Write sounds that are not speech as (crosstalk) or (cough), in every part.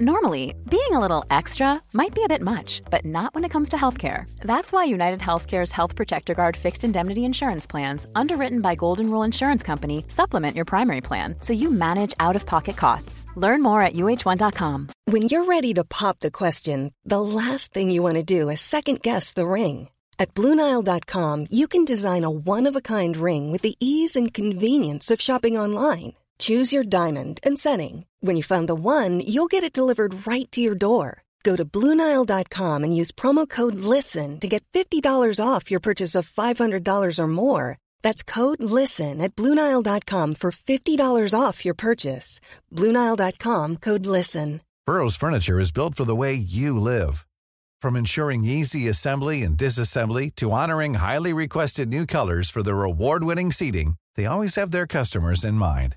Normally, being a little extra might be a bit much, but not when it comes to healthcare. That's why United Healthcare's Health Protector Guard fixed indemnity insurance plans, underwritten by Golden Rule Insurance Company, supplement your primary plan so you manage out of pocket costs. Learn more at uh1.com. When you're ready to pop the question, the last thing you want to do is second guess the ring. At Bluenile.com, you can design a one of a kind ring with the ease and convenience of shopping online. Choose your diamond and setting. When you find the one, you'll get it delivered right to your door. Go to Bluenile.com and use promo code LISTEN to get $50 off your purchase of $500 or more. That's code LISTEN at Bluenile.com for $50 off your purchase. Bluenile.com code LISTEN. Burrow's furniture is built for the way you live. From ensuring easy assembly and disassembly to honoring highly requested new colors for their award winning seating, they always have their customers in mind.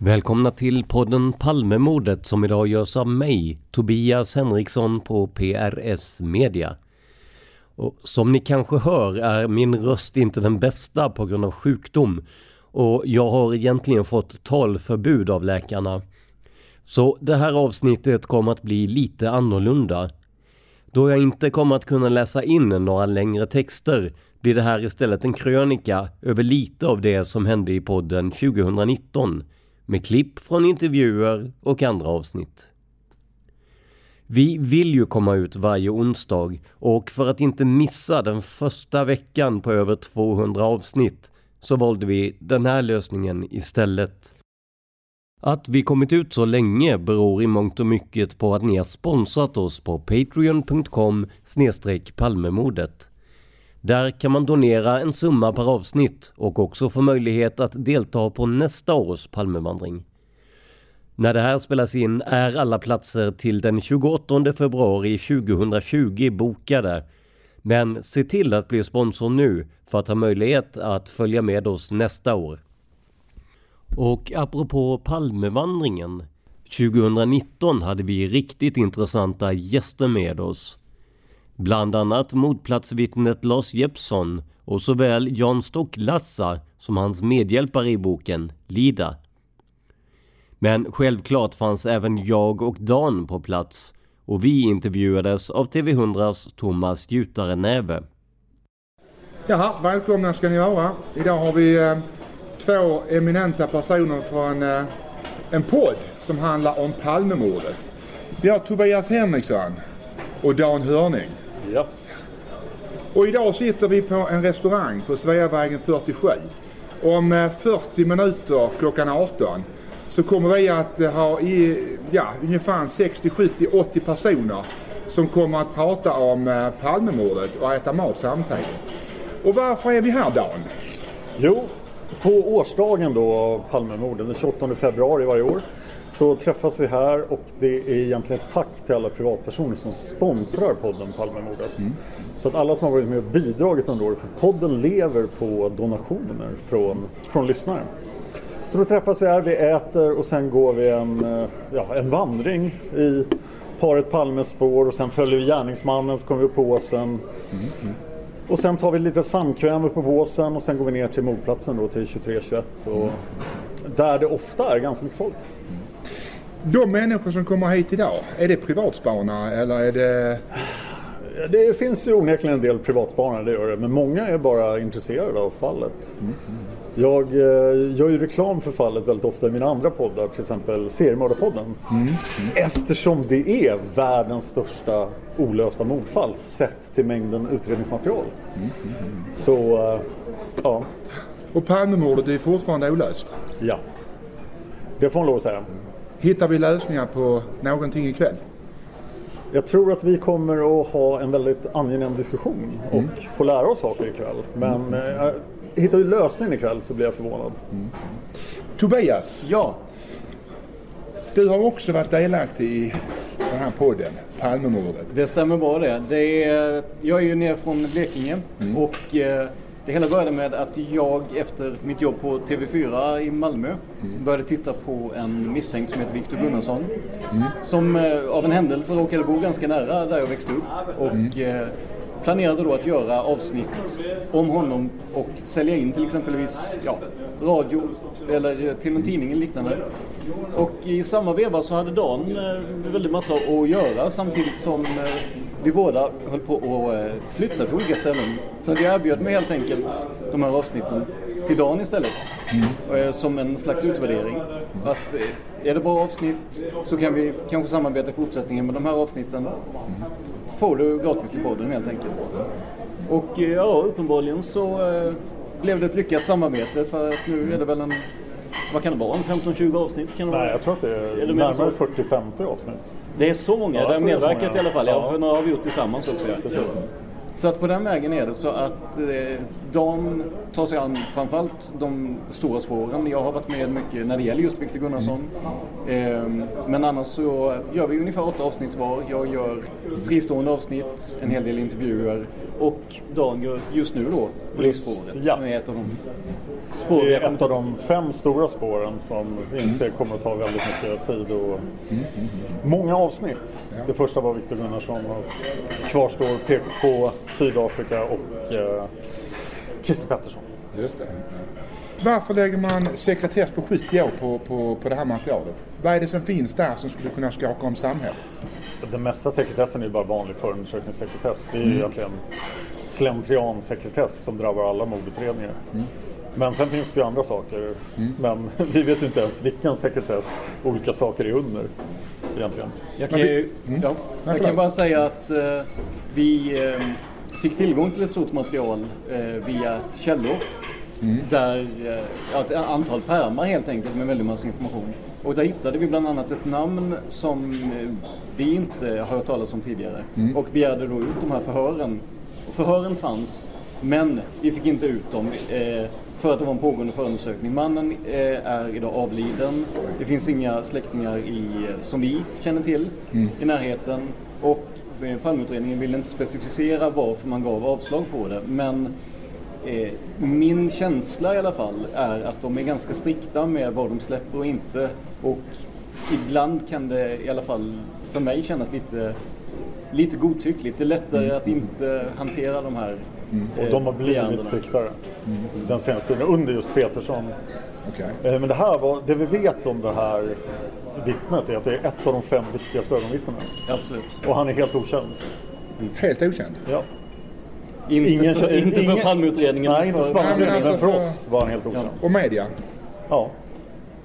Välkomna till podden Palmemordet som idag görs av mig, Tobias Henriksson på PRS Media. Och som ni kanske hör är min röst inte den bästa på grund av sjukdom och jag har egentligen fått talförbud av läkarna. Så det här avsnittet kommer att bli lite annorlunda. Då jag inte kommer att kunna läsa in några längre texter blir det här istället en krönika över lite av det som hände i podden 2019 med klipp från intervjuer och andra avsnitt. Vi vill ju komma ut varje onsdag och för att inte missa den första veckan på över 200 avsnitt så valde vi den här lösningen istället. Att vi kommit ut så länge beror i mångt och mycket på att ni har sponsrat oss på patreon.com palmemodet. Där kan man donera en summa per avsnitt och också få möjlighet att delta på nästa års Palmevandring. När det här spelas in är alla platser till den 28 februari 2020 bokade. Men se till att bli sponsor nu för att ha möjlighet att följa med oss nästa år. Och apropå Palmevandringen. 2019 hade vi riktigt intressanta gäster med oss. Bland annat mordplatsvittnet Lars Jeppsson och såväl Jan Stocklassa som hans medhjälpare i boken, Lida. Men självklart fanns även jag och Dan på plats och vi intervjuades av TV100s Thomas Jutare Näve. Jaha, välkomna ska ni vara. Idag har vi eh, två eminenta personer från eh, en podd som handlar om Palmemordet. Vi har Tobias Henriksson och Dan Hörning. Ja. Och idag sitter vi på en restaurang på Sveavägen 47. Om 40 minuter klockan 18 så kommer vi att ha i, ja, ungefär 60, 70, 80 personer som kommer att prata om Palmemordet och äta mat samtidigt. Och varför är vi här Dan? Jo, på årsdagen då av Palmemorden, den 28 februari varje år, så träffas vi här och det är egentligen tack till alla privatpersoner som sponsrar podden Palmemordet. Mm. Så att alla som har varit med och bidragit under året, för podden lever på donationer från, från lyssnare. Så då träffas vi här, vi äter och sen går vi en, ja, en vandring i paret Palmes spår och sen följer vi gärningsmannen så kommer vi upp på åsen. Mm. Mm. Och sen tar vi lite samkväm upp på båsen och sen går vi ner till mordplatsen då till 23-21 och där det ofta är ganska mycket folk. De människor som kommer hit idag, är det privatspanare eller är det... Det finns ju onekligen en del privatspanare, det gör det. Men många är bara intresserade av fallet. Mm. Jag eh, gör ju reklam för fallet väldigt ofta i mina andra poddar, till exempel Seriemördarpodden. Mm. Eftersom det är världens största olösta mordfall sett till mängden utredningsmaterial. Mm. Så, eh, ja. Och Palmemordet är fortfarande olöst? Ja, det får man lov att säga. Hittar vi lösningar på någonting ikväll? Jag tror att vi kommer att ha en väldigt angenäm diskussion och mm. få lära oss saker ikväll. Men mm. äh, hittar vi lösningen ikväll så blir jag förvånad. Mm. Tobias. Ja. Du har också varit delaktig i den här podden, Palmemordet. Det stämmer bra det. det är, jag är ju nere från Blekinge mm. och eh, det hela började med att jag efter mitt jobb på TV4 i Malmö mm. började titta på en misstänkt som heter Viktor Gunnarsson. Mm. Som eh, av en händelse råkade bo ganska nära där jag växte upp. Och mm. eh, planerade då att göra avsnitt om honom och sälja in till exempelvis ja, radio eller till en tidning eller liknande. Och i samma veva så hade Dan eh, väldigt massa att göra samtidigt som eh, vi båda höll på att eh, flytta till olika ställen. Så jag erbjöd mig helt enkelt de här avsnitten till Dan istället. Mm. Som en slags utvärdering. Att är det bra avsnitt så kan vi kanske samarbeta i fortsättningen med de här avsnitten. Mm får du gratis till podden helt enkelt. Och eh, ja, uppenbarligen så eh, blev det ett lyckat samarbete för att nu är det väl en vad kan det vara? En 15-20 avsnitt? Kan Nej, jag tror att det är, är det närmare 40-50 avsnitt. Det är så många? Ja, det har medverkat i alla fall. Ja, för några har vi gjort tillsammans också. Ja. Så att på den vägen är det så att eh, de tar sig an framförallt de stora spåren. Jag har varit med mycket när det gäller just Victor Gunnarsson. Eh, men annars så gör vi ungefär åtta avsnitt var. Jag gör fristående avsnitt, en hel del intervjuer och Dan gör just nu då Polisspåret. Ja. Som är ett av de spår det är ett av de fem stora spåren som vi inser mm. kommer att ta väldigt mycket tid och mm. Mm. många avsnitt. Ja. Det första var Victor Gunnarsson och kvarstår PKK, Sydafrika och eh, Christer Pettersson. Just det. Varför lägger man sekretess på 70 år på, på, på det här materialet? Vad är det som finns där som skulle kunna skaka om samhället? Den mesta sekretessen är ju bara vanlig förundersökningssekretess. Det är ju mm. egentligen slentriansekretess som drabbar alla mordutredningar. Mm. Men sen finns det ju andra saker. Mm. Men (laughs) vi vet ju inte ens vilken sekretess olika saker är under egentligen. Jag kan, ju, mm. ja, jag kan bara säga att eh, vi eh, fick tillgång till ett stort material eh, via källor. Mm. Där, eh, ett antal pärmar helt enkelt med väldigt massa information. Och där hittade vi bland annat ett namn som eh, vi inte har hört talas om tidigare. Mm. Och begärde då ut de här förhören. Och förhören fanns, men vi fick inte ut dem. Eh, för att det var en pågående förundersökning. Mannen eh, är idag avliden. Det finns inga släktingar i, som vi känner till mm. i närheten. Och eh, Palmeutredningen vill inte specificera varför man gav avslag på det. Men eh, min känsla i alla fall är att de är ganska strikta med vad de släpper och inte. Och ibland kan det i alla fall för mig kännas lite, lite godtyckligt. Det är lättare mm. att inte hantera de här Mm. Och de har blivit striktare mm. den senaste tiden under just Petersson. Okay. Eh, men det här var, det vi vet om det här vittnet är att det är ett av de fem viktigaste ögonvittnena. Absolut. Och han är helt okänd. Helt okänd? Ja. Inte, ingen, för, inte för Palmeutredningen? Nej, inte för Palmeutredningen, men, alltså men för oss var han helt okänd. Och media? Ja.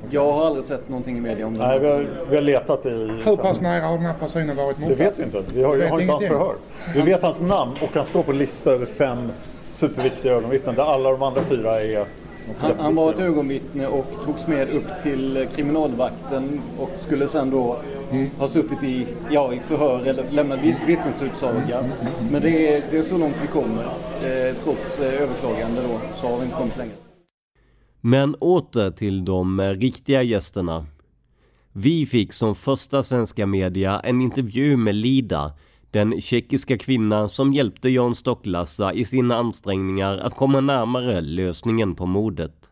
Jag har aldrig sett någonting i media om det. Nej, vi har, vi har letat i... Hur pass nära har den här personen varit mot? Det vet vi inte. Vi har, vi har inte hans förhör. Vi vet hans namn och han står på lista över fem superviktiga ögonvittnen där alla de andra fyra är han, han, var ett ögonvittne och togs med upp till kriminalvakten och skulle sen då mm. ha suttit i, ja, i förhör eller lämnat vittnesutsaga. Men det är, det är så långt vi kommer. Eh, trots eh, överklagande då så har vi inte kommit längre. Men åter till de eh, riktiga gästerna. Vi fick som första svenska media en intervju med Lida, den tjeckiska kvinna som hjälpte Jan Stocklassa i sina ansträngningar att komma närmare lösningen på mordet.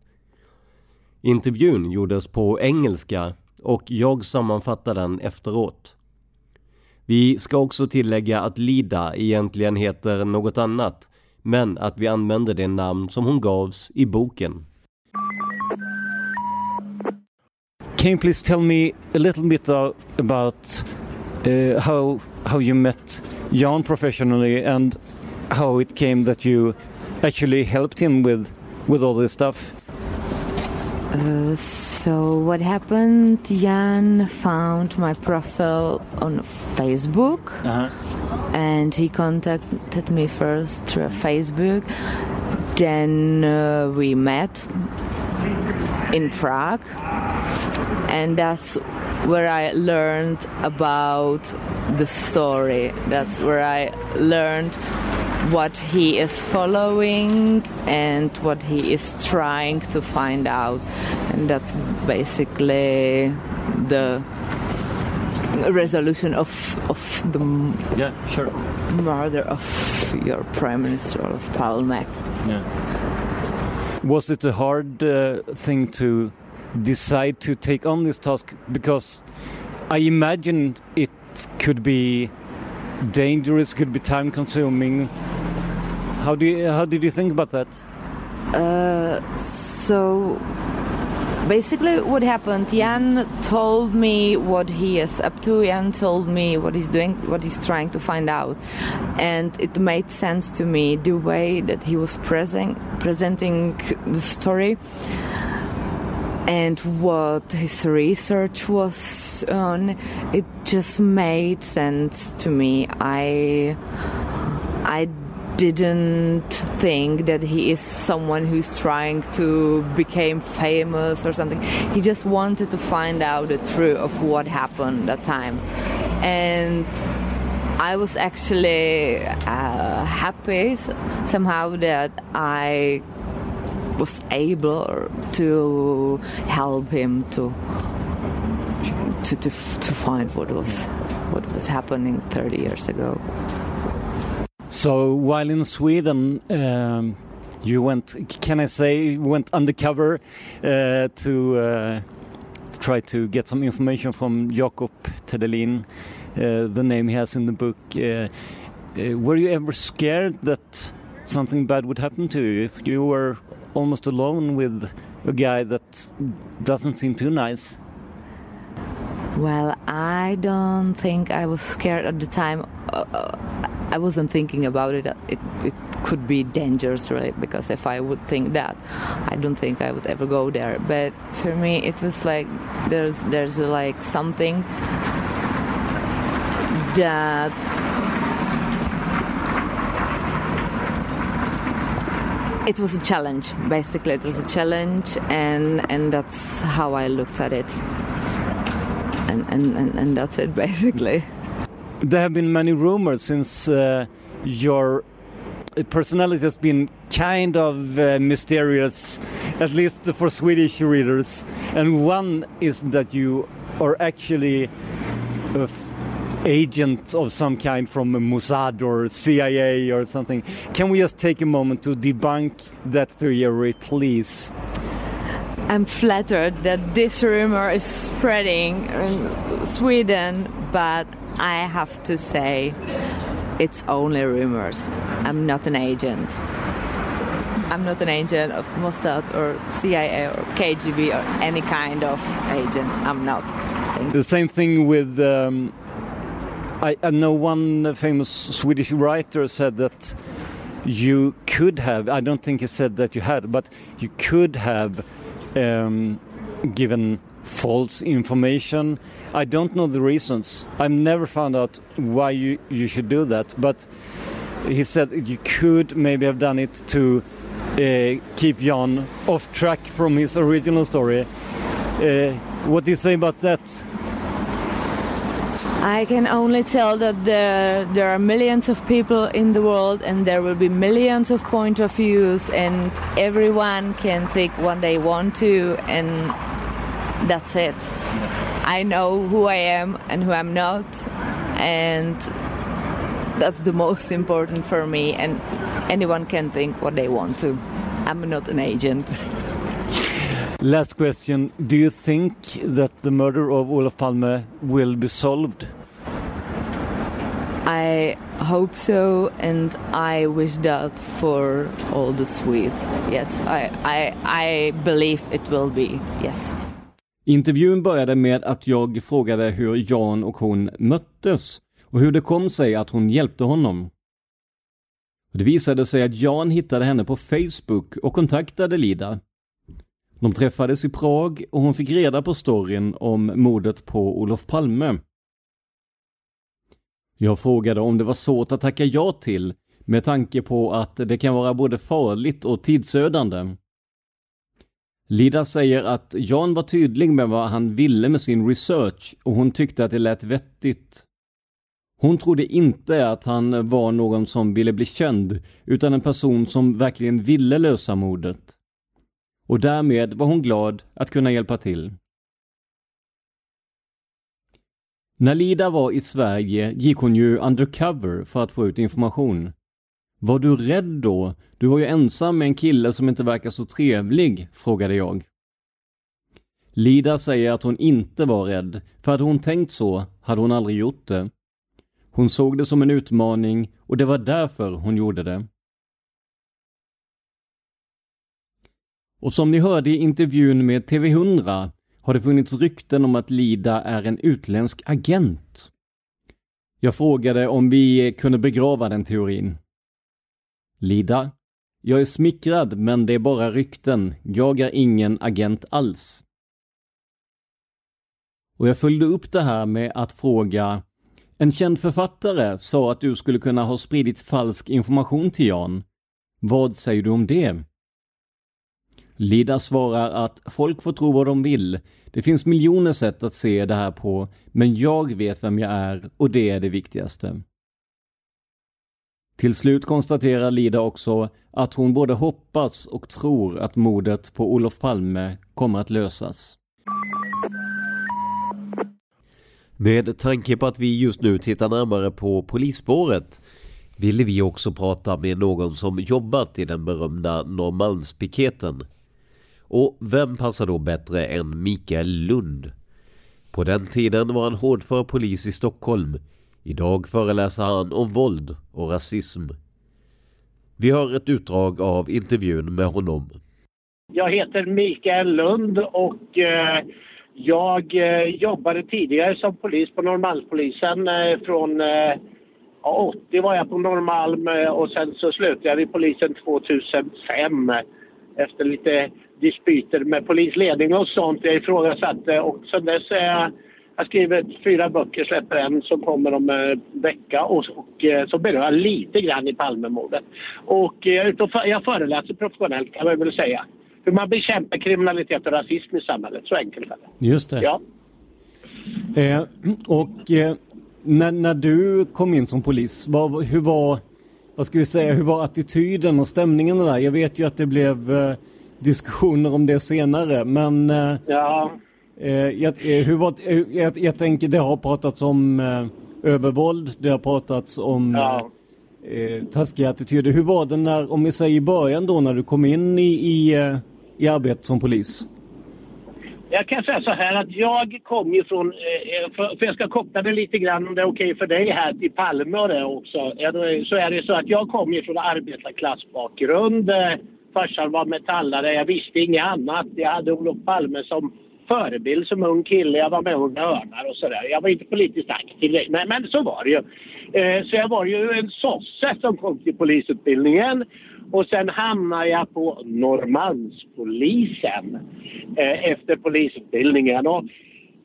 Intervjun gjordes på engelska och jag sammanfattar den efteråt. Vi ska också tillägga att Lida egentligen heter något annat, men att vi använder det namn som hon gavs i boken. Can you please tell me a little bit uh, about uh, how how you met Jan professionally and how it came that you actually helped him with with all this stuff? Uh, so what happened? Jan found my profile on Facebook, and he contacted me first through Facebook. Then uh, we met in Prague, and that's where I learned about the story. That's where I learned what he is following and what he is trying to find out. And that's basically the resolution of, of the yeah, sure. murder of your Prime Minister of Palme. Yeah. Was it a hard uh, thing to decide to take on this task? Because I imagine it could be dangerous, could be time consuming. How do you, how did you think about that? Uh, so basically what happened jan told me what he is up to. Jan told me what he's doing what he's trying to find out. And it made sense to me the way that he was present, presenting the story and what his research was on. It just made sense to me. I i didn't think that he is someone who's trying to become famous or something he just wanted to find out the truth of what happened that time and i was actually uh, happy somehow that i was able to help him to to to, to find what was what was happening 30 years ago. So while in Sweden, um, you went, can I say, went undercover uh, to, uh, try to get some information from Jakob Tedelin, uh, the name he has in the book. Uh, uh, were you ever scared that something bad would happen to you? If you were almost alone with a guy that doesn't seem too nice. Well, I don't think I was scared at the time. Uh, I wasn't thinking about it. It, it could be dangerous, really, because if I would think that, I don't think I would ever go there. But for me, it was like there's there's like something that it was a challenge basically it was a challenge and and that's how i looked at it and and and, and that's it (laughs) basically There have been many rumors since uh, your personality has been kind of uh, mysterious, at least for Swedish readers. And one is that you are actually a f- agent of some kind from Mossad or CIA or something. Can we just take a moment to debunk that theory, please? i'm flattered that this rumor is spreading in sweden but i have to say it's only rumors. I'm not an agent. I'm not an agent of mossad or cia or kgb or any kind of agent. I'm not. The same thing with. Um, I, I know one famous Swedish writer said that you could have, I don't think he said that you had, but you could have um, given false information. I don't know the reasons. I've never found out why you, you should do that, but he said you could maybe have done it to uh, keep Jan off track from his original story. Uh, what do you say about that? I can only tell that there there are millions of people in the world and there will be millions of point of views and everyone can think what they want to and that's it. I know who I am and who I'm not and that's the most important for me and anyone can think what they want to. I'm not an agent. Last question. Do you think that the murder of Olaf Palme will be solved? I hope so, and I wish that for all the Swedes. Yes, I, I, I believe it will be. Yes. Intervjun började med att jag frågade hur Jan och hon möttes och hur det kom sig att hon hjälpte honom. Det visade sig att Jan hittade henne på Facebook och kontaktade Lida. De träffades i Prag och hon fick reda på storyn om mordet på Olof Palme. Jag frågade om det var svårt att tacka ja till med tanke på att det kan vara både farligt och tidsödande. Lida säger att Jan var tydlig med vad han ville med sin research och hon tyckte att det lät vettigt. Hon trodde inte att han var någon som ville bli känd, utan en person som verkligen ville lösa mordet. Och därmed var hon glad att kunna hjälpa till. När Lida var i Sverige gick hon ju undercover för att få ut information. Var du rädd då? Du var ju ensam med en kille som inte verkar så trevlig, frågade jag. Lida säger att hon inte var rädd, för hade hon tänkt så hade hon aldrig gjort det. Hon såg det som en utmaning och det var därför hon gjorde det. Och som ni hörde i intervjun med TV100 har det funnits rykten om att Lida är en utländsk agent. Jag frågade om vi kunde begrava den teorin. Lida, jag är smickrad men det är bara rykten. Jag är ingen agent alls. Och jag följde upp det här med att fråga En känd författare sa att du skulle kunna ha spridit falsk information till Jan. Vad säger du om det? Lida svarar att folk får tro vad de vill. Det finns miljoner sätt att se det här på, men jag vet vem jag är och det är det viktigaste. Till slut konstaterar Lida också att hon både hoppas och tror att mordet på Olof Palme kommer att lösas. Med tanke på att vi just nu tittar närmare på polisspåret ville vi också prata med någon som jobbat i den berömda Norrmalmspiketen. Och vem passar då bättre än Mikael Lund? På den tiden var han hårdför polis i Stockholm Idag föreläser han om våld och rasism. Vi har ett utdrag av intervjun med honom. Jag heter Mikael Lund och eh, jag eh, jobbade tidigare som polis på Norrmalmspolisen. Eh, från eh, 80 var jag på Norrmalm eh, och sen så slutade jag vid polisen 2005 efter lite dispyter med polisledning och sånt. Jag ifrågasatte och sen dess är jag jag skriver fyra böcker, släpper en som kommer om en vecka och, och eh, så berör lite grann i Palmemordet. Och eh, jag, är för, jag föreläser professionellt kan man väl säga. Hur man bekämpar kriminalitet och rasism i samhället. Så enkelt är det. Just det. Ja. Eh, och eh, när, när du kom in som polis, vad, hur var vad ska vi säga, hur var attityden och stämningen där? Jag vet ju att det blev eh, diskussioner om det senare, men eh, ja. Eh, jag, eh, hur var, eh, jag, jag tänker, det har pratats om övervåld, det har pratats om ja. eh, taskiga attityder. Hur var det när, om vi säger i början då, när du kom in i, i, i arbetet som polis? Jag kan säga så här att jag kom ju från, för, jag ska koppla det lite grann om det är okej för dig här i Palme och det också. Så är det så att jag kom ju från arbetarklassbakgrund. Farsan var metallare, jag visste inget annat. Jag hade Olof Palme som förebild som ung kille. Jag var med och Örnar och sådär. Jag var inte politiskt aktiv, men, men så var det ju. Eh, så jag var ju en sosse som kom till polisutbildningen. Och sen hamnade jag på Norrmalmspolisen eh, efter polisutbildningen. Och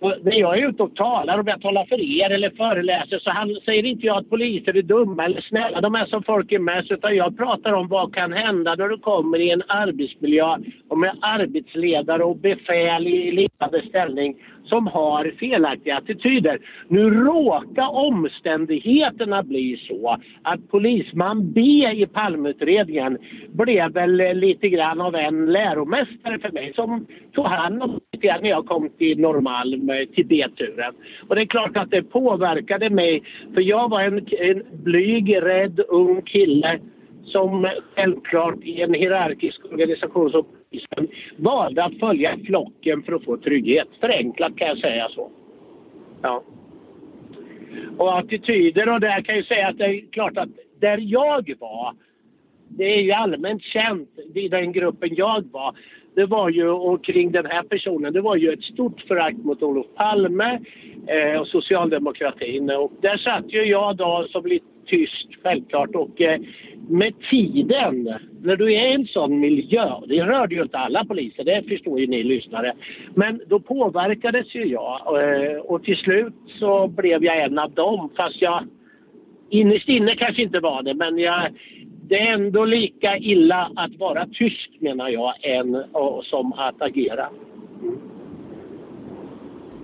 när jag är ute och talar, om jag talar för er eller föreläser så han, säger inte jag att poliser är dumma eller snälla. De är som folk är mest. Utan jag pratar om vad kan hända när du kommer i en arbetsmiljö och med arbetsledare och befäl i ledande ställning som har felaktiga attityder. Nu råkar omständigheterna bli så att polisman B i Palmeutredningen blev väl lite grann av en läromästare för mig som tog hand om det när jag kom till Norrmalm, eh, till B-turen. Och det är klart att det påverkade mig för jag var en, en blyg, rädd, ung kille som självklart i en hierarkisk organisation som polisen valde att följa flocken för att få trygghet. Förenklat kan jag säga så. Ja. Och attityder och där kan jag säga att det är klart att där jag var, det är ju allmänt känt i den gruppen jag var, det var ju, och kring den här personen, det var ju ett stort förakt mot Olof Palme eh, och socialdemokratin. Och där satt ju jag då som lite tyst självklart och eh, med tiden, när du är i en sån miljö, det rörde ju inte alla poliser, det förstår ju ni lyssnare. Men då påverkades ju jag eh, och till slut så blev jag en av dem fast jag innerst inne kanske inte var det men jag, det är ändå lika illa att vara tyst menar jag än och, som att agera.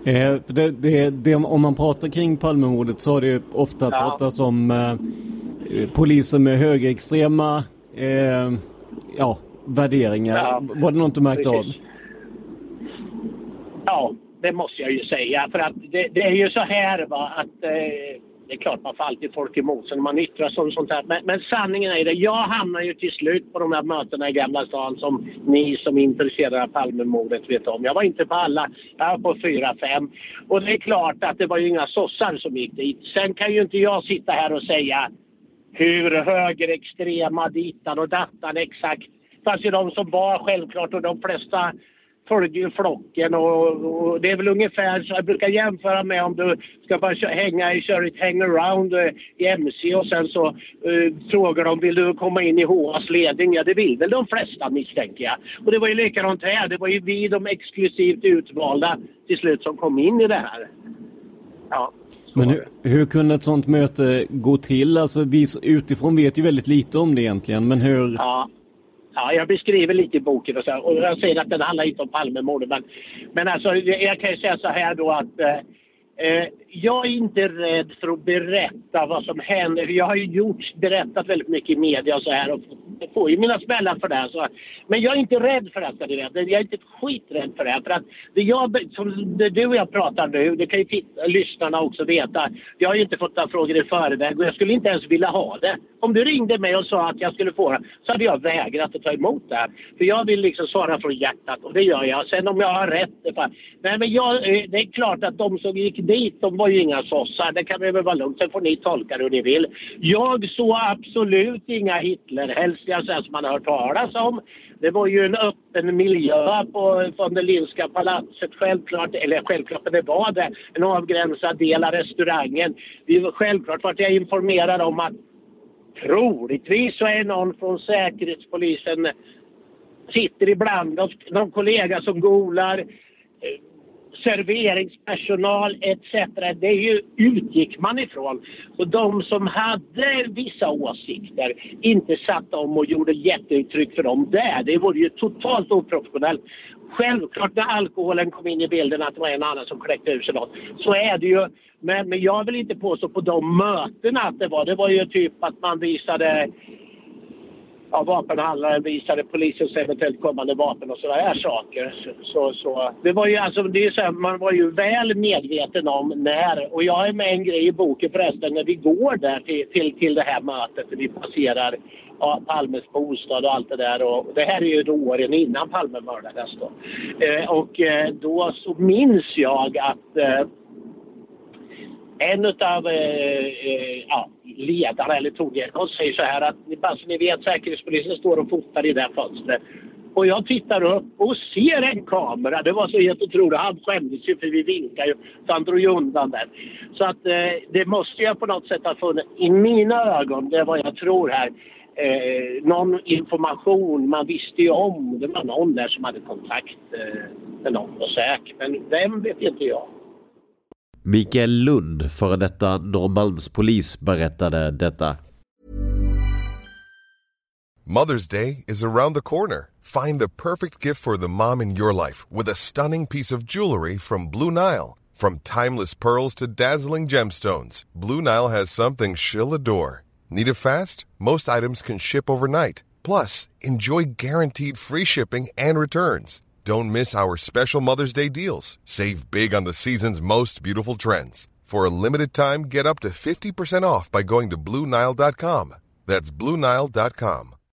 Eh, det, det, det, om man pratar kring Palmemordet så har det ofta ja. pratats om eh, poliser med högerextrema eh, ja, värderingar. Ja. Var det något du märkte av? Ja, det måste jag ju säga. För att det, det är ju så här va, att eh, det är klart man får alltid folk emot sig när man yttrar sig om sånt här. Men, men, sanningen är det, jag hamnar ju till slut på de här mötena i Gamla stan som ni som är intresserade av Palmemordet vet om. Jag var inte på alla, jag var på fyra, fem. Och det är klart att det var ju inga sossar som gick dit. Sen kan ju inte jag sitta här och säga hur högerextrema ditan och dattan exakt. Det fanns ju de som var självklart och de flesta följde ju flocken och, och, det är väl ungefär så jag brukar jämföra med om du ska bara hänga, köra ett hangaround eh, i MC och sen så uh, frågar de vill du komma in i HAs ledning? Ja det vill väl de flesta misstänker jag. Och det var ju likadant här, det var ju vi de exklusivt utvalda till slut som kom in i det här. Ja. Men hur, hur, kunde ett sånt möte gå till? Alltså vi utifrån vet ju väldigt lite om det egentligen, men hur... Ja. Ja, jag beskriver lite i boken och, så, och jag säger att den handlar inte om Palmemordet. Men, men alltså, jag kan ju säga så här då att eh, eh jag är inte rädd för att berätta vad som händer. Jag har ju gjort, berättat väldigt mycket i media och så här och får ju mina smällar för det. Så. Men jag är inte rädd för det, jag är inte skiträdd för det. För att det jag, som det du och jag pratar nu, det kan ju titta, lyssnarna också veta. Jag har ju inte fått några frågor i förväg och jag skulle inte ens vilja ha det. Om du ringde mig och sa att jag skulle få det så hade jag vägrat att ta emot det. För jag vill liksom svara från hjärtat och det gör jag. Sen om jag har rätt, det, nej, men jag, eh, det är klart att de som gick dit, de var ju inga sossar. Det kan vi väl vara lugnt. Sen får ni tolka det hur ni vill. Jag såg absolut inga Hitlerhälsningar som man har hört talas om. Det var ju en öppen miljö på von der Lindska palatset självklart, eller självklart, men det var det. En avgränsad del av restaurangen. Vi var självklart vart jag informerad om att troligtvis så är någon från Säkerhetspolisen sitter ibland oss, någon kollega som golar serveringspersonal etc. Det ju, utgick man ifrån. Och de som hade vissa åsikter inte satt om och gjorde jätteuttryck för dem där. Det vore ju totalt oprofessionellt. Självklart när alkoholen kom in i bilden att det var en annan som kläckte ur sig något. Så är det ju. Men, men jag vill inte påstå på de mötena att det var. Det var ju typ att man visade ja, vapenhandlaren visade polisens eventuellt kommande vapen och sådana här saker. Så, så, det var ju, alltså, det är så här, man var ju väl medveten om när, och jag har med en grej i boken förresten, när vi går där till, till, till det här mötet, vi passerar ja, Palmes bostad och allt det där. Och det här är ju då åren innan Palme mördades då. Eh, och eh, då så minns jag att eh, en av eh, eh, ja, ledarna, eller tongivaren, säger så här att bara så ni vet, Säkerhetspolisen står och fotar i det fönstret. Och jag tittar upp och ser en kamera. Det var så helt otroligt. Han skämdes ju för vi vinkade ju. Så han drog ju undan den. Så att eh, det måste jag på något sätt ha funnits. I mina ögon, det är vad jag tror här, eh, någon information. Man visste ju om. Det var någon där som hade kontakt eh, med någon på SÄK. Men vem vet inte jag. Mikael Lund, före detta Norrmalmspolis, berättade detta. Mother's Day is around the corner. Find the perfect gift for the mom in your life with a stunning piece of jewelry from Blue Nile. From timeless pearls to dazzling gemstones, Blue Nile has something she'll adore. Need it fast? Most items can ship overnight. Plus, enjoy guaranteed free shipping and returns. Don't miss our special Mother's Day deals. Save big on the season's most beautiful trends. For a limited time, get up to 50% off by going to Bluenile.com. That's Bluenile.com.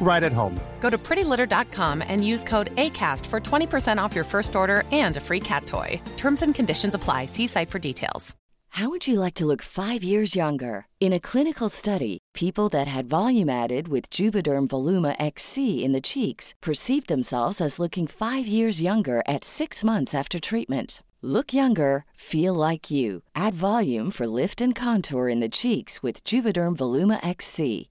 right at home. Go to prettylitter.com and use code ACAST for 20% off your first order and a free cat toy. Terms and conditions apply. See site for details. How would you like to look five years younger? In a clinical study, people that had volume added with Juvederm Voluma XC in the cheeks perceived themselves as looking five years younger at six months after treatment. Look younger, feel like you. Add volume for lift and contour in the cheeks with Juvederm Voluma XC.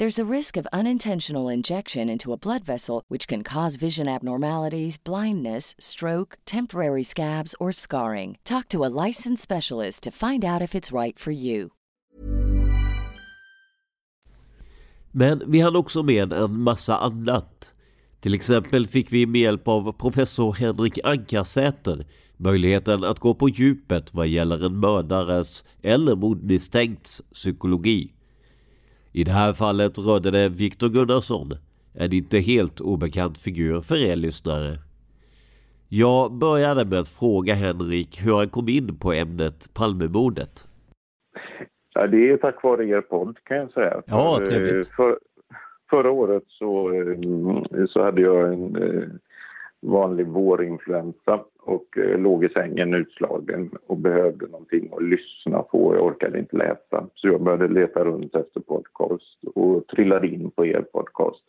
There's a risk of unintentional injection into a blood vessel, which can cause vision abnormalities, blindness, stroke, temporary scabs, or scarring. Talk to a licensed specialist to find out if it's right for you. Men vi hann också med en massa annat. Till exempel fick vi med hjälp av professor Henrik Ankarsäter möjligheten att gå på djupet vad gäller en mördares eller mordmisstänkts psykologi. I det här fallet rörde det Viktor Gunnarsson, en inte helt obekant figur för er lyssnare. Jag började med att fråga Henrik hur han kom in på ämnet Palmemordet. Ja, det är tack vare er podd kan jag säga. Ja, trevligt. För, förra året så, eh, så hade jag en eh, vanlig vårinfluensa och eh, låg i sängen utslagen och behövde någonting att lyssna på. Jag orkade inte läsa så jag började leta runt efter podcast och trillade in på er podcast.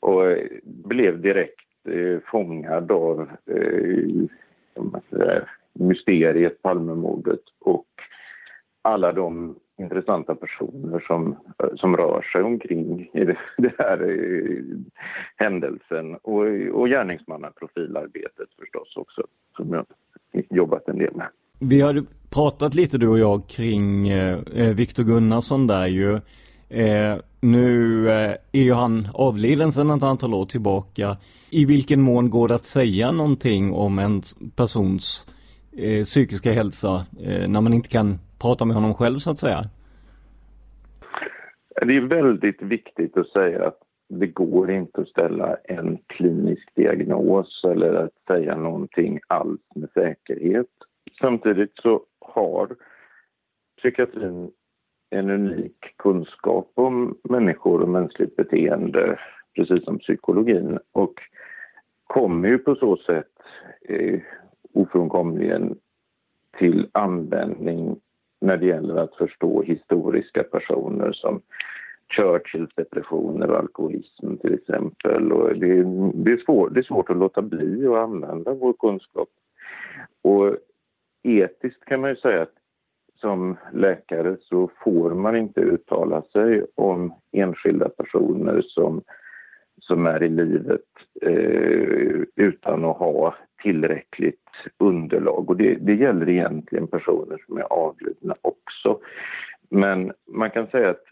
Och eh, blev direkt eh, fångad av eh, mysteriet Palmemordet och alla de intressanta personer som, som rör sig omkring i det, (laughs) det här eh, händelsen och, och gärningsmannaprofilarbetet förstås också som jag jobbat en del med. Vi har pratat lite du och jag kring eh, eh, Viktor Gunnarsson där ju. Eh, nu eh, är ju han avliden sedan ett antal år tillbaka. I vilken mån går det att säga någonting om en persons eh, psykiska hälsa eh, när man inte kan prata med honom själv så att säga? Det är väldigt viktigt att säga att det går inte att ställa en klinisk diagnos eller att säga någonting alls med säkerhet. Samtidigt så har psykiatrin en unik kunskap om människor och mänskligt beteende, precis som psykologin, och kommer ju på så sätt eh, ofrånkomligen till användning när det gäller att förstå historiska personer som Churchills depressioner och alkoholism till exempel. Och det, det, är svår, det är svårt att låta bli att använda vår kunskap. Och etiskt kan man ju säga att som läkare så får man inte uttala sig om enskilda personer som, som är i livet eh, utan att ha tillräckligt underlag. Och det, det gäller egentligen personer som är avlidna också. Men man kan säga att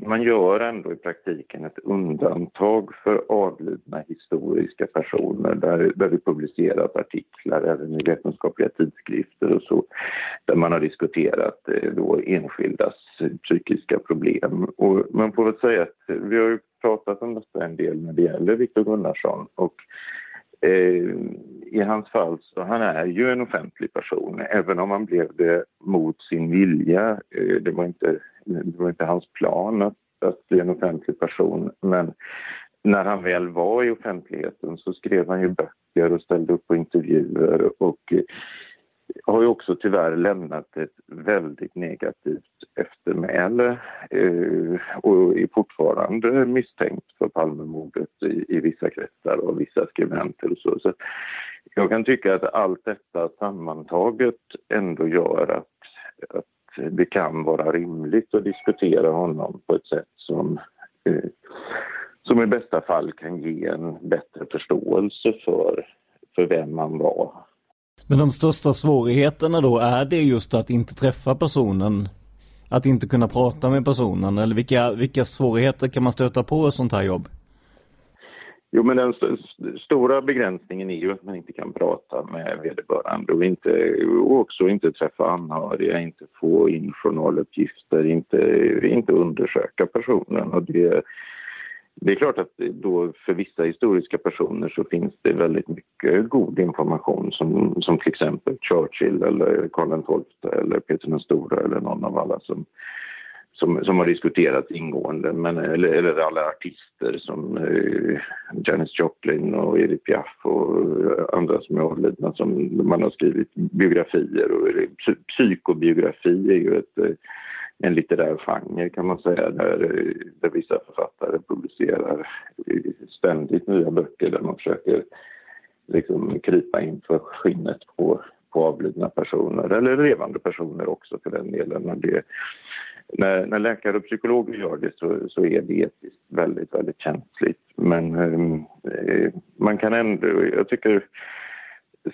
man gör ändå i praktiken ett undantag för avlidna historiska personer där, där det publiceras artiklar även i vetenskapliga tidskrifter och så där man har diskuterat eh, då enskildas psykiska problem. Och man får väl säga att vi har ju pratat om detta en del när det gäller Viktor Gunnarsson och Eh, i hans fall så han är ju en offentlig person, även om han blev det mot sin vilja. Eh, det, var inte, det var inte hans plan att, att bli en offentlig person, men när han väl var i offentligheten så skrev han ju böcker och ställde upp på intervjuer och eh, har ju också tyvärr lämnat ett väldigt negativt eftermäle eh, och är fortfarande misstänkt för Palmemordet i, i vissa kretsar och vissa skribenter och så. så. Jag kan tycka att allt detta sammantaget ändå gör att, att det kan vara rimligt att diskutera honom på ett sätt som eh, som i bästa fall kan ge en bättre förståelse för, för vem man var men de största svårigheterna då, är det just att inte träffa personen? Att inte kunna prata med personen? Eller vilka, vilka svårigheter kan man stöta på i sånt här jobb? Jo, men den st stora begränsningen är ju att man inte kan prata med vederbörande och, inte, och också inte träffa anhöriga, inte få in journaluppgifter, inte, inte undersöka personen. Och det, det är klart att då för vissa historiska personer så finns det väldigt mycket god information som, som till exempel Churchill eller Karl XII eller Peter den store eller någon av alla som, som, som har diskuterats ingående, men, eller, eller alla artister som eh, Janis Joplin och Edith Piaf och eh, andra som är avlidna som man har skrivit biografier. Och, psykobiografi är ju ett, eh, en litterär genre kan man säga där, där vissa författare publicerar ständigt nya böcker där man försöker liksom krypa in för skinnet på, på avlidna personer eller levande personer också för den delen. Och det, när, när läkare och psykologer gör det så, så är det etiskt väldigt, väldigt känsligt. Men ehm, eh, man kan ändå, jag tycker,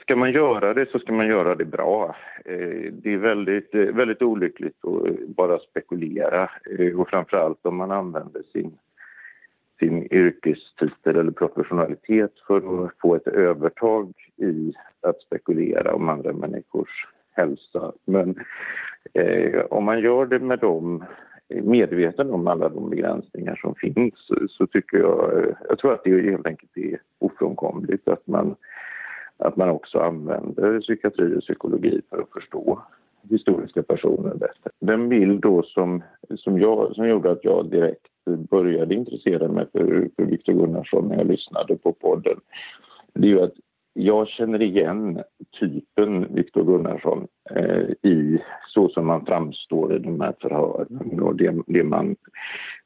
ska man göra det så ska man göra det bra. Eh, det är väldigt, eh, väldigt olyckligt att eh, bara spekulera och framförallt om man använder sin sin yrkestitel eller professionalitet för att få ett övertag i att spekulera om andra människors hälsa. Men eh, om man gör det med dem medveten om alla de begränsningar som finns så tycker jag, jag tror att det helt enkelt är ofrånkomligt att man, att man också använder psykiatri och psykologi för att förstå historiska personer bättre. Den bild då som, som, jag, som gjorde att jag direkt började intressera mig för, för Viktor Gunnarsson när jag lyssnade på podden, det är ju att jag känner igen typen Viktor Gunnarsson eh, i så som man framstår i de här förhören och det, det man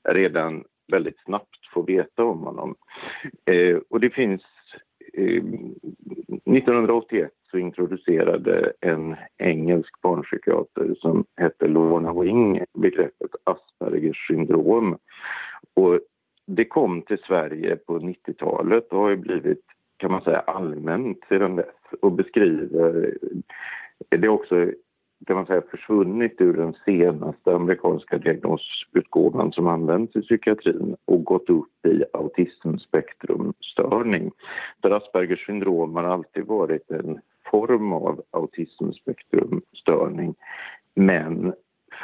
redan väldigt snabbt får veta om honom. Eh, och det finns... Ehm, 1981 så introducerade en engelsk barnpsykiater som hette Lorna Wing begreppet Aspergers syndrom. Och det kom till Sverige på 90-talet och har blivit kan man säga allmänt sedan dess och beskriver det är också kan man säga försvunnit ur den senaste amerikanska diagnosutgåvan som används i psykiatrin och gått upp i autismspektrumstörning. Där Aspergers syndrom har alltid varit en form av autismspektrumstörning men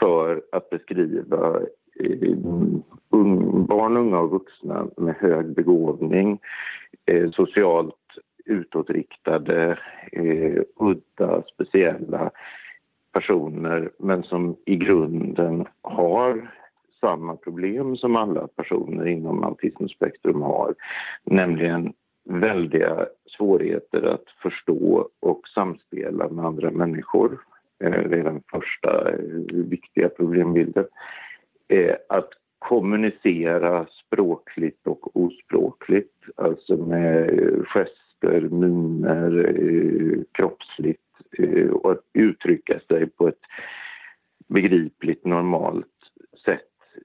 för att beskriva eh, barn, unga och vuxna med hög begåvning, eh, socialt utåtriktade, eh, udda, speciella personer men som i grunden har samma problem som alla personer inom autismspektrum har, nämligen väldiga svårigheter att förstå och samspela med andra människor. Eh, det är den första eh, viktiga problembilden. Eh, att kommunicera språkligt och ospråkligt, alltså med gester, miner, kroppsligt Eh, och att uttrycka sig på ett begripligt, normalt sätt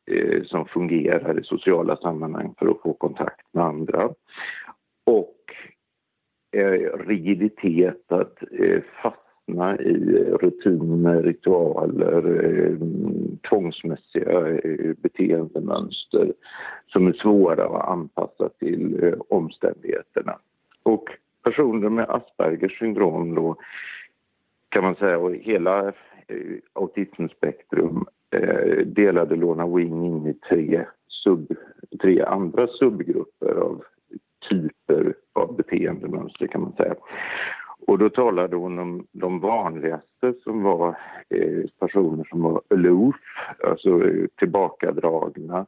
eh, som fungerar i sociala sammanhang för att få kontakt med andra. Och eh, rigiditet, att fastna i rutiner, ritualer, tvångsmässiga beteendemönster som är svåra att anpassa till omständigheterna. Och personer med Aspergers syndrom då kan man säga, och hela eh, autismspektrum eh, delade Lona Wing in i tre, sub, tre andra subgrupper av typer av beteendemönster kan man säga. Och då talade hon om de vanligaste som var eh, personer som var aloof, alltså eh, tillbakadragna,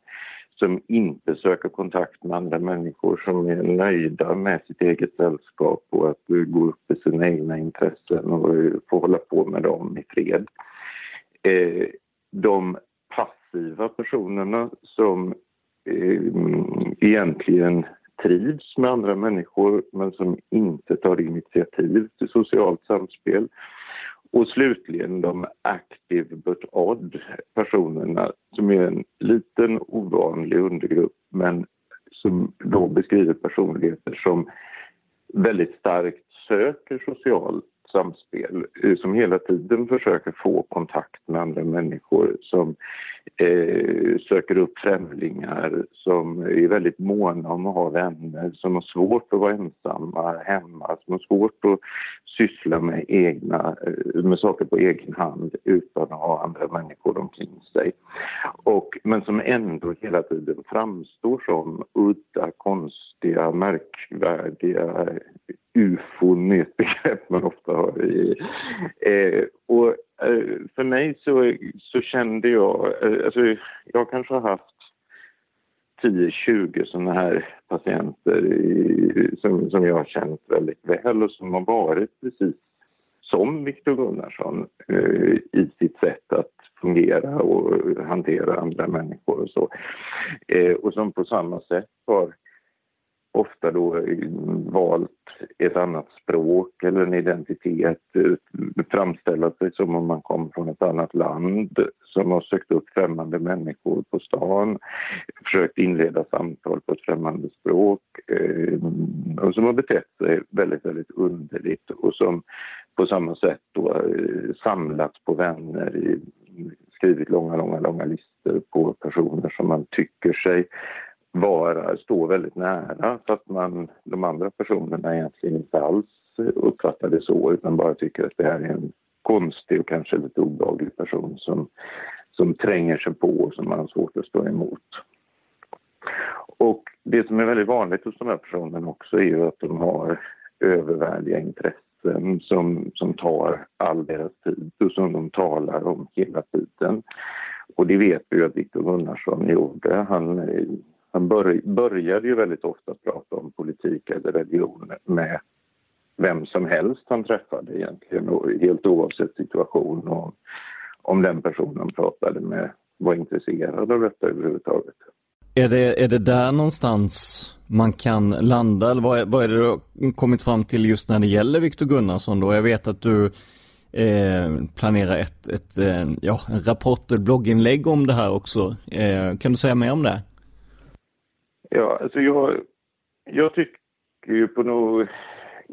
som inte söker kontakt med andra människor, som är nöjda med sitt eget sällskap och att eh, gå upp i sina egna intressen och eh, få hålla på med dem i fred. Eh, de passiva personerna som egentligen trivs med andra människor men som inte tar initiativ till socialt samspel och slutligen de active but odd personerna som är en liten ovanlig undergrupp men som då beskriver personligheter som väldigt starkt söker socialt samspel eh, som hela tiden försöker få kontakt med andra människor som eh, söker upp främlingar, som är väldigt måna om att ha vänner, som har svårt att vara ensamma hemma, som har svårt att syssla med, egna, eh, med saker på egen hand utan att ha andra människor omkring sig. Och, men som ändå hela tiden framstår som udda, konstiga, märkvärdiga ufon är ett begrepp man ofta har. I, eh, och eh, för mig så, så kände jag, eh, alltså jag kanske har haft 10-20 sådana här patienter i, som, som jag har känt väldigt väl och som har varit precis som Viktor Gunnarsson eh, i sitt sätt att fungera och hantera andra människor och så. Eh, och som på samma sätt har ofta då eh, valt ett annat språk eller en identitet, eh, framställa sig som om man kom från ett annat land, som har sökt upp främmande människor på stan, försökt inleda samtal på ett främmande språk eh, och som har betett sig väldigt, väldigt underligt och som på samma sätt då samlats på vänner, skrivit långa, långa, långa listor på personer som man tycker sig vara, stå väldigt nära fast man, de andra personerna egentligen inte alls uppfattar det så utan bara tycker att det här är en konstig och kanske lite obehaglig person som, som tränger sig på och som man har svårt att stå emot. Och det som är väldigt vanligt hos de här personerna också är ju att de har övervärdiga intressen som, som tar all deras tid och som de talar om hela tiden. Och det vet vi ju att Viktor Gunnarsson gjorde. Han han bör, började ju väldigt ofta prata om politik eller religion med vem som helst han träffade egentligen, och helt oavsett situation och om den personen pratade med var intresserad av detta överhuvudtaget. Är det, är det där någonstans man kan landa eller vad är, vad är det du har kommit fram till just när det gäller Viktor Gunnarsson då? Jag vet att du eh, planerar ett, ett eh, ja, en rapport, ett blogginlägg om det här också. Eh, kan du säga mer om det? Ja, alltså jag, jag tycker ju på, no,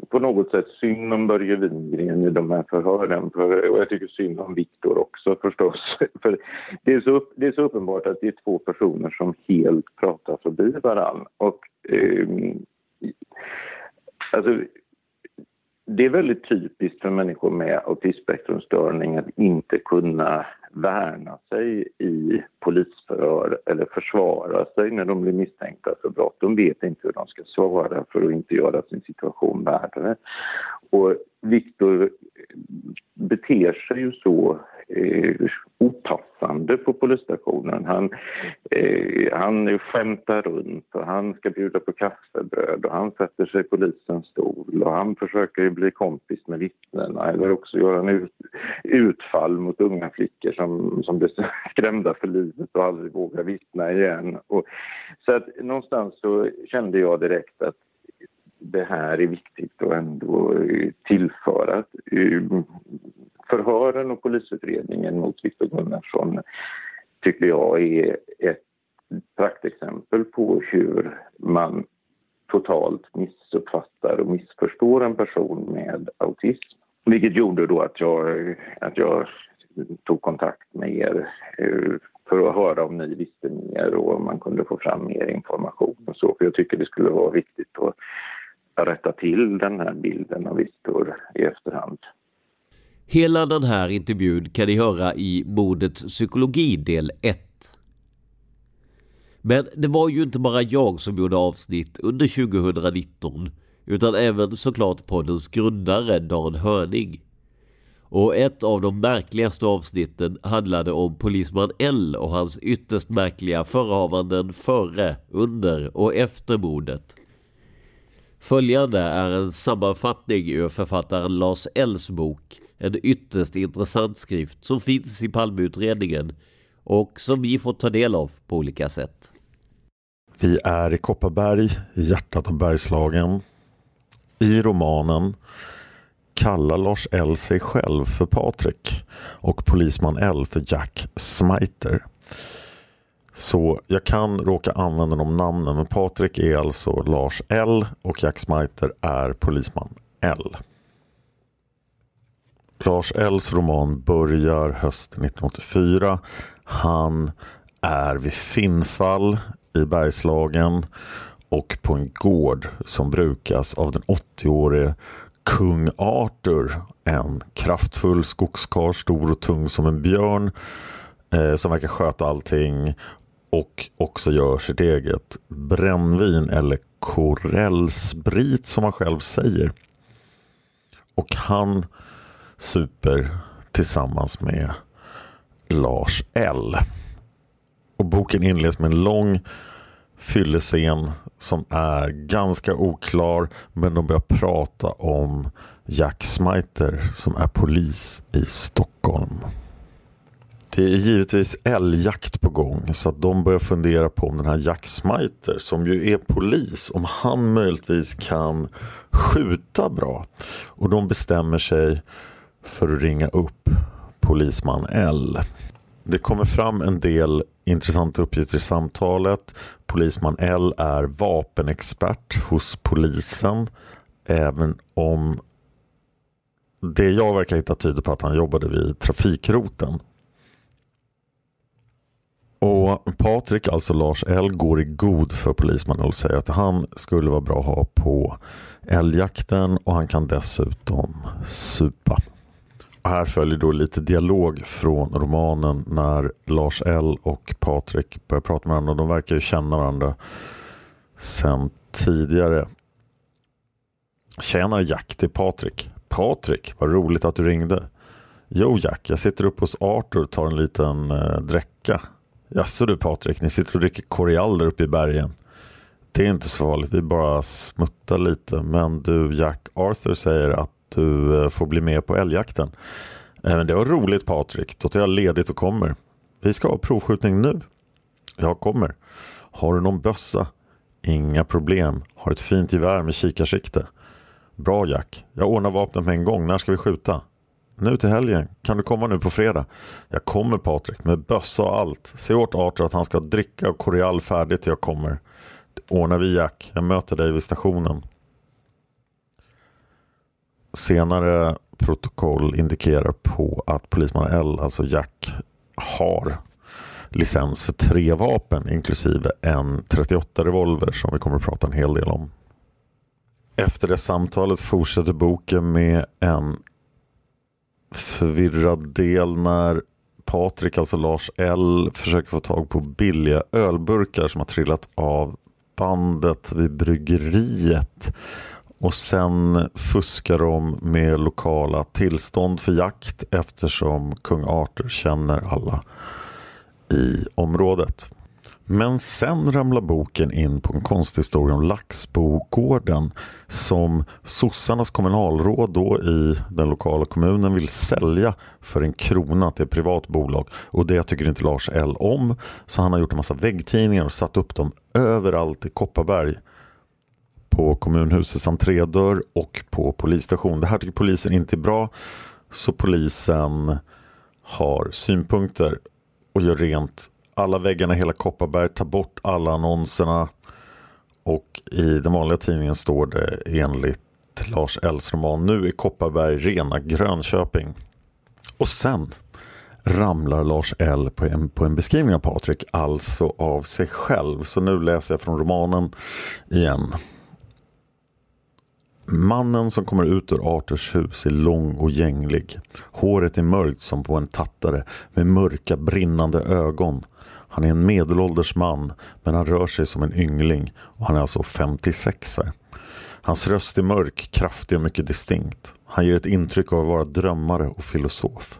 på något sätt synd om Börje Wingren i de här förhören. För, och jag tycker synd om Viktor också förstås. (laughs) För det är, så, det är så uppenbart att det är två personer som helt pratar förbi varandra. Och, eh, alltså, det är väldigt typiskt för människor med autismspektrumstörning att inte kunna värna sig i polisförhör eller försvara sig när de blir misstänkta för brott. De vet inte hur de ska svara för att inte göra sin situation värre. Och Viktor eh, beter sig ju så eh, opassande på polisstationen. Han, eh, han skämtar runt och han ska bjuda på kaffebröd och han sätter sig i polisens stol och han försöker bli kompis med vittnena eller också göra en ut, utfall mot unga flickor som, som blir (laughs) skrämda för livet och aldrig vågar vittna igen. Och, så att någonstans så kände jag direkt att det här är viktigt att ändå eh, tillföra. Eh, förhören och polisutredningen mot Viktor Gunnarsson tycker jag är ett praktexempel på hur man totalt missuppfattar och missförstår en person med autism. Vilket gjorde då att jag, att jag tog kontakt med er eh, för att höra om ni visste mer och om man kunde få fram mer information och så. För jag tycker det skulle vara viktigt att rätta till den här bilden av Viktor i efterhand. Hela den här intervjun kan ni höra i Mordets psykologi del 1. Men det var ju inte bara jag som gjorde avsnitt under 2019 utan även såklart poddens grundare Dan Hörning. Och ett av de märkligaste avsnitten handlade om polisman L och hans ytterst märkliga förehavanden före, under och efter mordet. Följande är en sammanfattning ur författaren Lars Ells bok. En ytterst intressant skrift som finns i Palmeutredningen och som vi får ta del av på olika sätt. Vi är i Kopparberg, i hjärtat av Bergslagen. I romanen kallar Lars L sig själv för Patrik och polisman L för Jack Smiter. Så jag kan råka använda de namnen men Patrik är alltså Lars L och Jack Smiter är polisman L. Lars Ls roman börjar hösten 1984. Han är vid Finnfall i Bergslagen och på en gård som brukas av den 80-årige kung Arthur. En kraftfull skogskar, stor och tung som en björn eh, som verkar sköta allting och också gör sitt eget brännvin eller korellsprit som han själv säger. Och han super tillsammans med Lars L. Och boken inleds med en lång fyllescen som är ganska oklar men de börjar prata om Jack Smiter som är polis i Stockholm. Det är givetvis älgjakt på gång så att de börjar fundera på om den här Jack Smiter som ju är polis om han möjligtvis kan skjuta bra. Och de bestämmer sig för att ringa upp polisman L. Det kommer fram en del intressanta uppgifter i samtalet. Polisman L är vapenexpert hos polisen. Även om det jag verkar hitta tyder på att han jobbade vid trafikroten. Och Patrik, alltså Lars L, går i god för polisman och säger att han skulle vara bra att ha på älgjakten och han kan dessutom supa. Och här följer då lite dialog från romanen när Lars L och Patrik börjar prata med varandra. De verkar ju känna varandra sen tidigare. Tjena Jack, det är Patrik. Patrik, vad roligt att du ringde. Jo Jack, jag sitter uppe hos Arthur och tar en liten eh, dräcka. Jaså du Patrik, ni sitter och dricker koriander uppe i bergen. Det är inte så farligt, vi bara smuttar lite. Men du Jack, Arthur säger att du eh, får bli med på älgjakten. Eh, men det var roligt Patrik, då tar jag ledigt och kommer. Vi ska ha provskjutning nu. Jag kommer. Har du någon bössa? Inga problem. Har ett fint gevär med kikarsikte. Bra Jack. Jag ordnar vapnet med en gång. När ska vi skjuta? Nu till helgen. Kan du komma nu på fredag? Jag kommer Patrik med bössa och allt. Se åt Arthur att han ska dricka och koreal färdigt till jag kommer. Det ordnar vi Jack. Jag möter dig vid stationen. Senare protokoll indikerar på att polisman L, alltså Jack, har licens för tre vapen inklusive en 38 revolver som vi kommer att prata en hel del om. Efter det samtalet fortsätter boken med en förvirrad del när Patrik, alltså Lars L, försöker få tag på billiga ölburkar som har trillat av bandet vid bryggeriet. Och sen fuskar de med lokala tillstånd för jakt eftersom kung Arthur känner alla i området. Men sen ramlar boken in på en konsthistoria om Laxbogården som sossarnas kommunalråd då i den lokala kommunen vill sälja för en krona till ett privat bolag. Och det tycker inte Lars L om. Så han har gjort en massa väggtidningar och satt upp dem överallt i Kopparberg. På kommunhusets entrédörr och på polisstation. Det här tycker polisen inte är bra. Så polisen har synpunkter och gör rent alla väggarna i hela Kopparberg, ta bort alla annonserna. Och i den vanliga tidningen står det enligt Lars Ells roman Nu är Kopparberg rena Grönköping. Och sen ramlar Lars L på en, på en beskrivning av Patrik, alltså av sig själv. Så nu läser jag från romanen igen. Mannen som kommer ut ur Arthurs hus är lång och gänglig. Håret är mörkt som på en tattare med mörka brinnande ögon. Han är en medelålders man men han rör sig som en yngling och han är alltså 56 här. Hans röst är mörk, kraftig och mycket distinkt. Han ger ett intryck av att vara drömmare och filosof.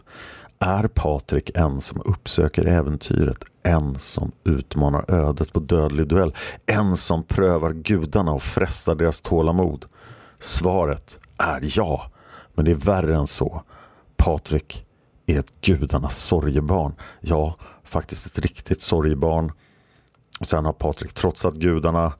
Är Patrik en som uppsöker äventyret? En som utmanar ödet på dödlig duell? En som prövar gudarna och frestar deras tålamod? Svaret är ja, men det är värre än så. Patrik är ett gudarnas sorgebarn. Ja, faktiskt ett riktigt sorgebarn. Och sen har Patrik trotsat gudarna.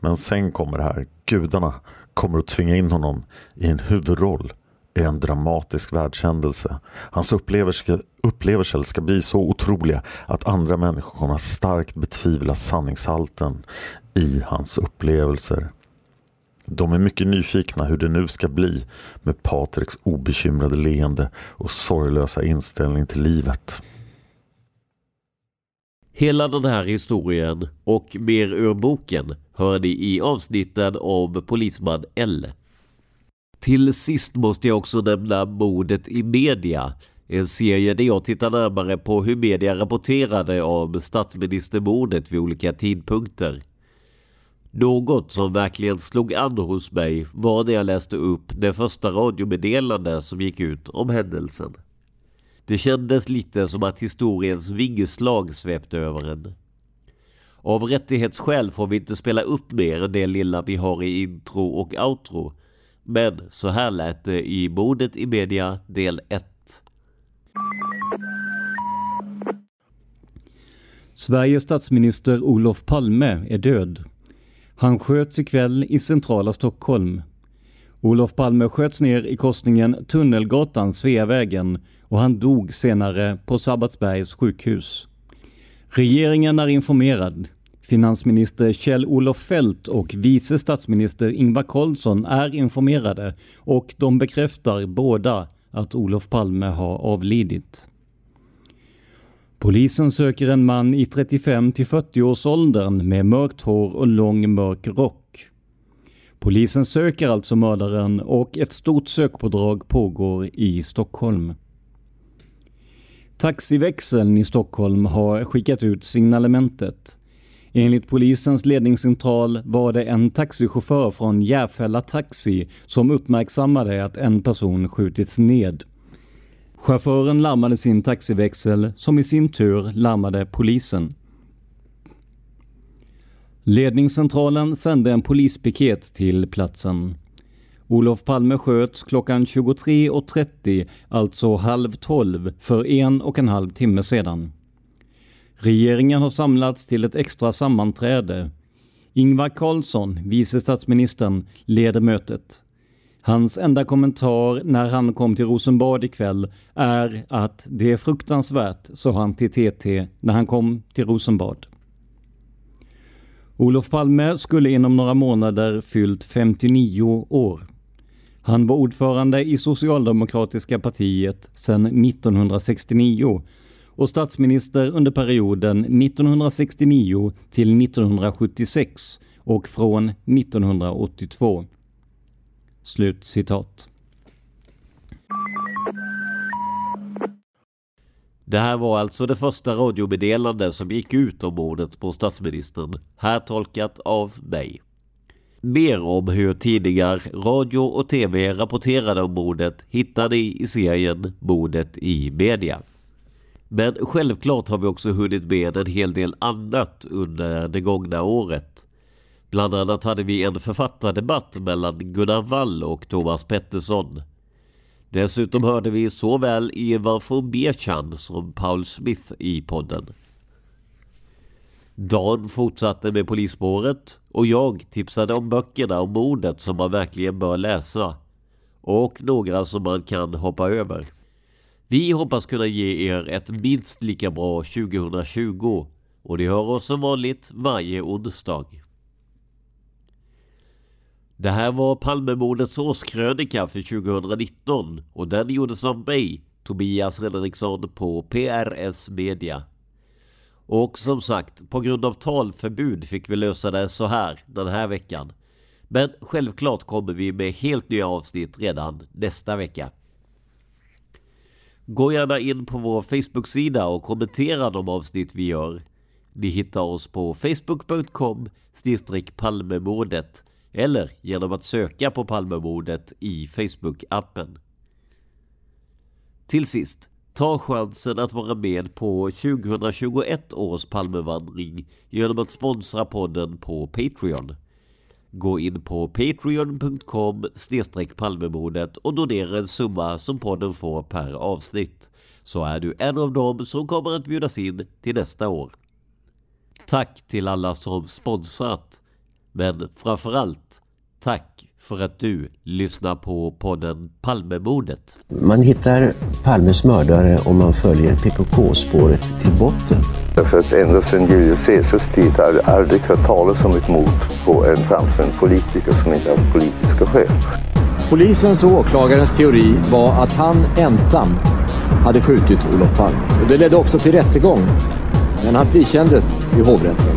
Men sen kommer det här. Gudarna kommer att tvinga in honom i en huvudroll i en dramatisk världshändelse. Hans upplevelser, upplevelser ska bli så otroliga att andra människor kommer att starkt betvivla sanningshalten i hans upplevelser. De är mycket nyfikna hur det nu ska bli med Patriks obekymrade leende och sorglösa inställning till livet. Hela den här historien och mer ur boken hör ni i avsnitten om polisman L. Till sist måste jag också nämna mordet i media. En serie där jag tittar närmare på hur media rapporterade om statsministermordet vid olika tidpunkter. Något som verkligen slog an hos mig var när jag läste upp det första radiomeddelande som gick ut om händelsen. Det kändes lite som att historiens vingeslag svepte över en. Av rättighetsskäl får vi inte spela upp mer än det lilla vi har i intro och outro. Men så här lät det i Mordet i media del 1. Sveriges statsminister Olof Palme är död. Han sköts ikväll i centrala Stockholm. Olof Palme sköts ner i korsningen Tunnelgatan Sveavägen och han dog senare på Sabbatsbergs sjukhus. Regeringen är informerad. Finansminister Kjell-Olof Fält och vice statsminister Ingvar Carlsson är informerade och de bekräftar båda att Olof Palme har avlidit. Polisen söker en man i 35 till 40 års åldern med mörkt hår och lång mörk rock. Polisen söker alltså mördaren och ett stort sökpådrag pågår i Stockholm. Taxiväxeln i Stockholm har skickat ut signalementet. Enligt polisens ledningscentral var det en taxichaufför från Järfälla Taxi som uppmärksammade att en person skjutits ned. Chauffören larmade sin taxiväxel som i sin tur larmade polisen. Ledningscentralen sände en polispiket till platsen. Olof Palme sköts klockan 23.30, alltså halv tolv, för en och en halv timme sedan. Regeringen har samlats till ett extra sammanträde. Ingvar Carlsson, vice statsministern, leder mötet. Hans enda kommentar när han kom till Rosenbad ikväll är att det är fruktansvärt, sa han till TT när han kom till Rosenbad. Olof Palme skulle inom några månader fyllt 59 år. Han var ordförande i Socialdemokratiska partiet sedan 1969 och statsminister under perioden 1969 till 1976 och från 1982. Slut citat. Det här var alltså det första radiomeddelande som gick ut om mordet på statsministern. Här tolkat av mig. Mer om hur tidningar, radio och tv rapporterade om mordet hittar ni i serien Mordet i media. Men självklart har vi också hunnit med en hel del annat under det gångna året. Bland annat hade vi en författardebatt mellan Gunnar Wall och Thomas Pettersson. Dessutom hörde vi såväl Eva von Bechan som Paul Smith i podden. Dan fortsatte med Polisspåret och jag tipsade om böckerna om mordet som man verkligen bör läsa. Och några som man kan hoppa över. Vi hoppas kunna ge er ett minst lika bra 2020 och ni hör oss som vanligt varje onsdag. Det här var Palmemordets årskrönika för 2019 och den gjordes av mig, Tobias Fredriksson på PRS Media. Och som sagt, på grund av talförbud fick vi lösa det så här den här veckan. Men självklart kommer vi med helt nya avsnitt redan nästa vecka. Gå gärna in på vår Facebook-sida och kommentera de avsnitt vi gör. Ni hittar oss på facebook.com palmemordet eller genom att söka på Palmemordet i Facebook-appen. Till sist, ta chansen att vara med på 2021 års Palmevandring genom att sponsra podden på Patreon. Gå in på patreon.com palmemordet och donera en summa som podden får per avsnitt. Så är du en av dem som kommer att bjudas in till nästa år. Tack till alla som sponsrat. Men framförallt, tack för att du lyssnar på podden Palmemordet. Man hittar Palmes mördare om man följer PKK-spåret till botten. Därför att ända sedan Julius Caesars tid har jag aldrig hört talas om ett mord på en framstående politiker som inte har politiska skäl. Polisens och åklagarens teori var att han ensam hade skjutit Olof Palme. Och det ledde också till rättegång. Men han frikändes i hovrätten.